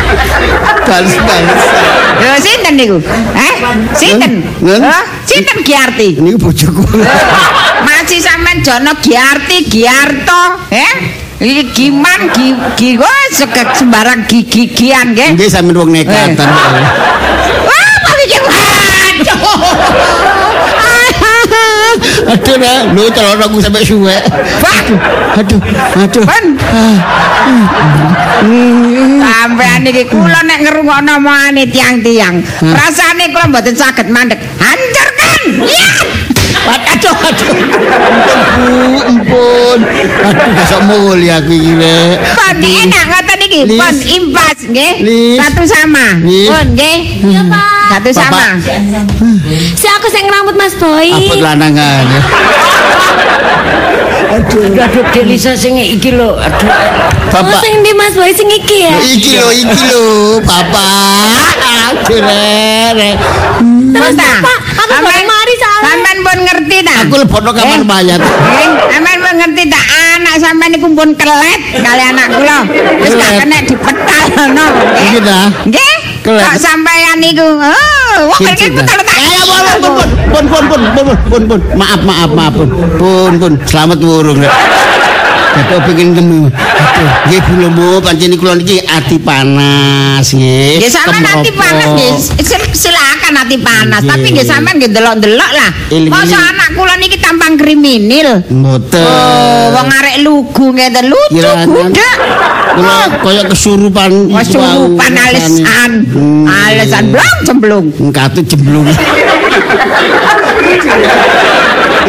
Bales-bales. Lho sinten niku? Eh? Sinten? Sinten Giarti? Ini bojoku. Masih sampean Jono Giarti, Giarto, eh? Iki giman gi gi kok sekek sembarang gigi-gigian nggih. Nggih sampeyan wong nekatan. Wah, iki Aduh, Rek, lho celana aku sampai suwek. Aduh, aduh, aduh. Ben. Sampean iki kula nek ngrungokno omongane tiang-tiang, rasane kula mboten saged mandek. Hancurkan! Ya! Aduh, aduh. Ampun, Bu, ampun. Aduh, gak sok mulia aku iki, Rek. Kok enak ngoten iki pun impas nggih. Satu sama. Nggih. Iya, Pak. Satu sama. Si aku sing rambut Mas Boy. Apa lanangan? Aduh, aduh, Dek Lisa sing iki lho. Aduh. Oh, Bapak sing di Mas Boy sing iki ya. iki lho iki lho Bapak. Aduh rek. Terus? Pak, aku baru mari soalnya. Sampean pun ngerti ta? Aku lebono kamar Eh. mayat. Nggih, sampean pun ngerti ta anak sampean iku pun kelet kali anak kula. Wis gak kena dipetalno. Iki ta? Nggih. kelas. Kok sampean niku? Oh, wong iki muter tak. Ya pun pun pun pun pun pun. Maaf maaf maaf pun. Pun pun selamat wurung. Dadi pengin ngemu. Aduh, nggih kula mbo pancen kula niki ati panas nggih. Nggih sampean ati panas nggih. Silakan ati panas, tapi nggih sampean nggih delok-delok lah. Masa anak kula niki tampang kriminal. Mboten. Oh, wong arek lugu ngeten lucu gundak. Kula kaya kesurupan. Wes iku wau, surupan alesan. Hmm. Alesan blong cemblung. Ngkate jemblung.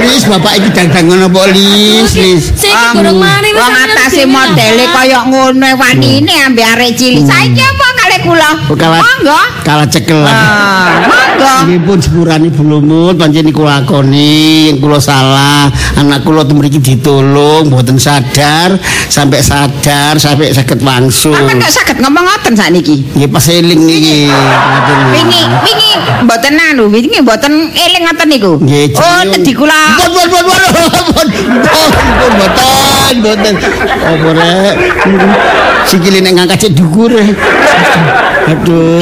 Lis, bapak iki dang-dangan apa Lis? Lis. Sing iki durung mari wis Wong sampean atase dhewe, modele kaya ngono wanine ambek arek cilik. Saiki apa kula? Oh, kalah- Monggo. Kalah cekelan. Ah, monggo. Ini pun sepurani belumut pancen niku lakoni yang kula salah anak kula tuh mriki ditolong mboten sadar sampai sadar sampai sakit wangsul Apa kok saged ngomong ngoten sakniki? nggih pas eling niki. Wingi, wingi mboten anu, wingi mboten eling ngoten niku. Nggih, Oh, tadi kula Bon, bon, bon, bon, bon, bon, bon, boten, boten. Apa rek? Sikile nek ngangkat dhuwur. Aduh.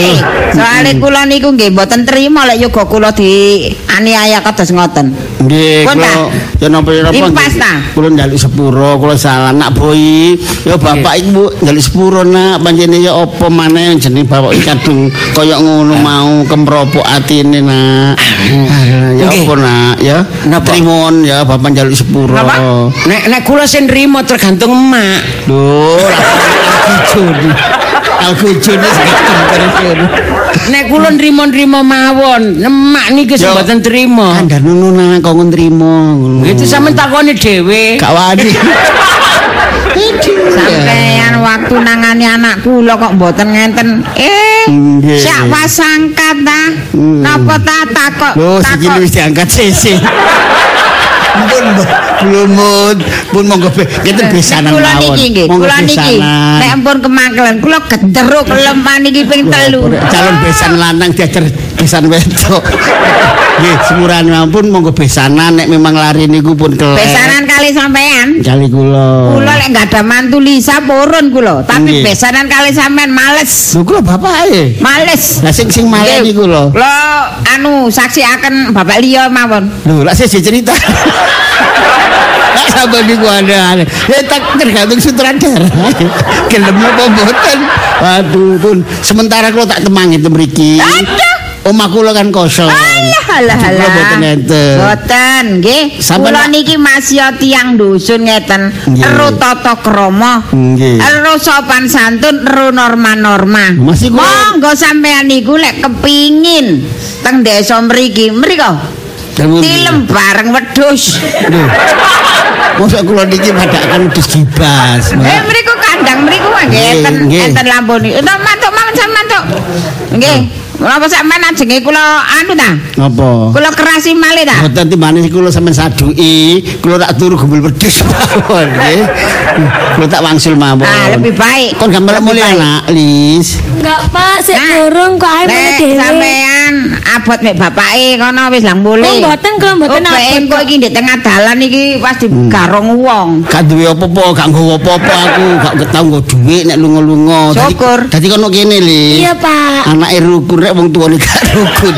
Soalnya kula niku nggih mboten trima lek yoga kula di aniaya kados ngoten. Nggih, kula ya napa. Impas nggih. ta? Kula njaluk sepuro, kula salah nak boy. Ya bapak iku Bu, njaluk sepuro nak pancene ya apa maneh jeneng bapak iki kadung kaya ngono mau kemropok atine nak. Ah, Ya apa nak ya? Napa? Trimon ya bapak njaluk sepuro. Nek nek kula sing nrimo tergantung emak. Lho, algojo. Algojo nek terus. Nek kula nrimo-nrimo mawon, emak niki sing mboten trimo. Kandha ngono nang kok nrimo ngono. Itu sampean takoni dhewe. Gak wani. Sampeyan waktu nangani anak kula kok mboten ngenten. Eh, sak pasangkat ta. Hmm. Napa ta takok? Loh, sikile takok. wis diangkat sisi. Pun belum pun monggo kita besanan Kula mawon. niki kula niki. Nek ampun kemangkelan, kula gederuk lemah niki ping telu. Calon besan lanang diajar besan wedok. Nggih, semuran ampun monggo besanan nek memang lari niku pun kelek. Besanan kali sampean. kali kula. Kula lek nggak ada mantu Lisa purun kula, tapi Nggih. besanan kali sampean males. Lho kula bapak e. Males. Lah sing sing Nggih. niku lho. Kula anu saksi akan Bapak Liya mawon. Lho, lak saya cerita. Lak sabar niku ada. Ya tak tergantung sutradara. Gelem apa mboten. Waduh, pun sementara kula tak temangi itu mriki. Aduh. Omah kula kan kosong. Alah alah Kula alah. mboten enten. Boten, nggih. Sampeyan- Kula niki masih tiang dusun ngeten. Ero tata krama. Nggih. Ero sopan santun, ero norma-norma. Monggo sampean niku lek kepingin teng desa mriki, mriko. Tilem bareng wedhus. Mosok kula niki padakan wedhus gibas. Eh mriku kandang mriku nggih enten enten lampune. Entuk mantuk mangan sampean mantuk. Nggih. Menapa sampean ajenge kula anu ta? Napa? Kula kerasi malih ta? Boten timbane kula sampean saduki, kula tak turu gembul wedhus mawon nggih. Kula tak wangsul mawon. Ah, lebih baik. Kon gambar mulai anak, Lis. Enggak, Pak, sik Nah, durung kok ae mulai Nek dhewe. sampean abot mek bapake kono wis lang mulih. Oh, mboten, kula mboten Oh, abot, engko kok. iki di tengah dalan iki pas digarong wong. Gak duwe apa-apa, gak nggawa apa-apa aku, gak ketau nggo dhuwit nek lunga-lunga. Dadi- Syukur. Dadi kono kene, Lis. Iya, Pak. Anake rukun rek wong tuane gak rukun.